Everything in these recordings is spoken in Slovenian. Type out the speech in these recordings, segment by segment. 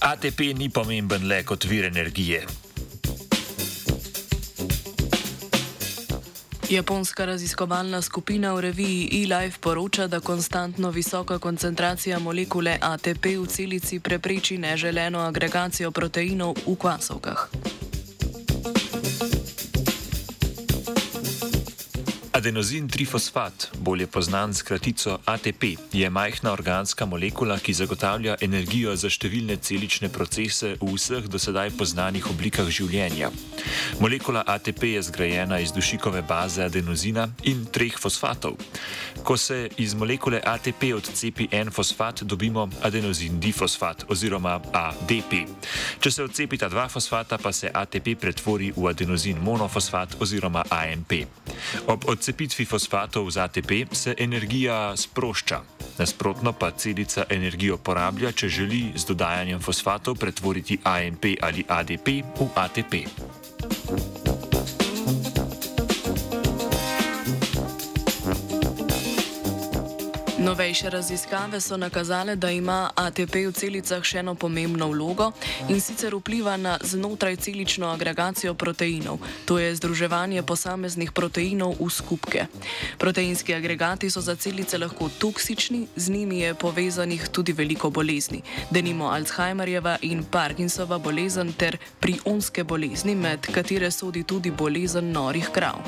ATP ni pomemben le kot vir energije. Japonska raziskovalna skupina v reviji eLife poroča, da konstantno visoka koncentracija molekule ATP v celici prepreči neželeno agregacijo proteinov v kvasovkah. Adenozin trifosfat, bolje znan s kratico ATP, je majhna organska molekula, ki zagotavlja energijo za številne celične procese v vseh dosedaj poznanih oblikah življenja. Molekula ATP je zgrajena iz dušikove baze adenozina in treh fosfatov. Ko se iz molekule ATP odcepi en fosfat, dobimo adenozin difosfat oziroma ADP. Če se odcepita dva fosfata, pa se ATP pretvori v adenozin monofosfat oziroma AMP. Ob odcepitvi fosfatov z ATP se energija sprošča. Nasprotno pa celica energijo porablja, če želi z dodajanjem fosfatov pretvoriti AMP ali ADP v ATP. Novejše raziskave so nakazale, da ima ATP v celicah še eno pomembno vlogo in sicer vpliva na znotraj celično agregacijo proteinov, to je združevanje posameznih proteinov v skupke. Proteinski agregati so za celice lahko toksični, z njimi je povezanih tudi veliko bolezni, denimo Alzheimerjeva in Parkinsova bolezen ter prionske bolezni, med katere sodi tudi bolezen norih krav.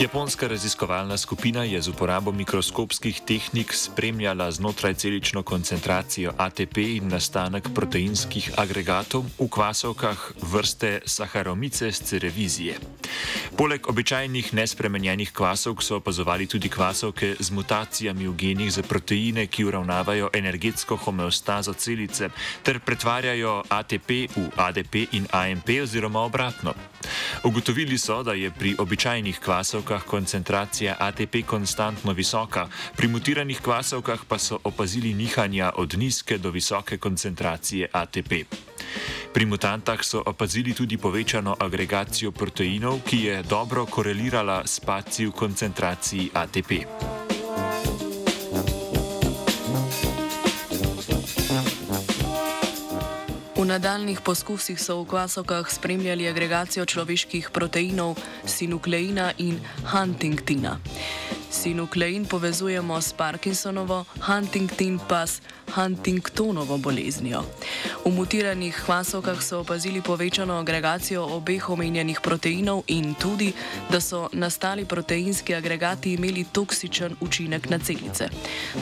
Japonska raziskovalna skupina je z uporabo mikroskopskih tehnik spremljala znotraj celično koncentracijo ATP in nastanek proteinskih agregatov v kvasovkah vrste Saharomice z cerevizije. Poleg običajnih nespremenjenih kvasovk so opazovali tudi kvasovke z mutacijami v genih za proteine, ki uravnavajo energetsko homeostazo celice ter pretvarjajo ATP v ADP in AMP oziroma obratno. Ugotovili so, da je pri običajnih kvasovkah koncentracija ATP konstantno visoka, pri mutiranih kvasovkah pa so opazili nihanja od nizke do visoke koncentracije ATP. Pri mutantah so opazili tudi povečano agregacijo proteinov, ki je dobro korelirala s padci v koncentraciji ATP. V nadaljnih poskusih so v kvasovkah spremljali agregacijo človeških proteinov sinukleina in huntingtina. Sinuklein povezujemo s Parkinsonovo, Huntington pa s Huntingtonovo boleznijo. V mutiranih hvasovkah so opazili povečano agregacijo obeh omenjenih proteinov in tudi, da so nastali proteinski agregati imeli toksičen učinek na celice.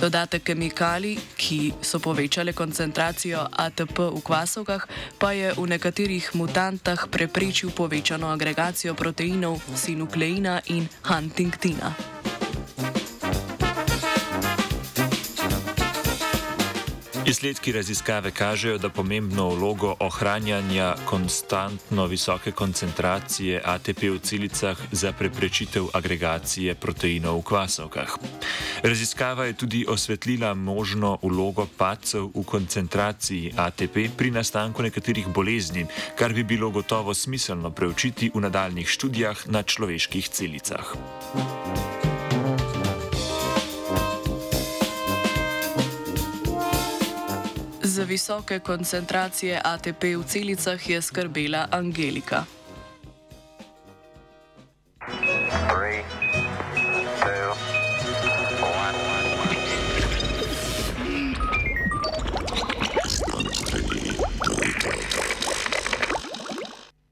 Dodatek kemikalij, ki so povečale koncentracijo ATP v hvasovkah, pa je v nekaterih mutantah preprečil povečano agregacijo proteinov sinukleina in Huntingtina. Izsledki raziskave kažejo, da pomembno vlogo ohranjanja konstantno visoke koncentracije ATP v celicah za preprečitev agregacije proteinov v kvasovkah. Raziskava je tudi osvetlila možno vlogo pacov v koncentraciji ATP pri nastanku nekaterih bolezni, kar bi bilo gotovo smiselno preučiti v nadaljnih študijah na človeških celicah. Za visoke koncentracije ATP v celicah je skrbela Angelika.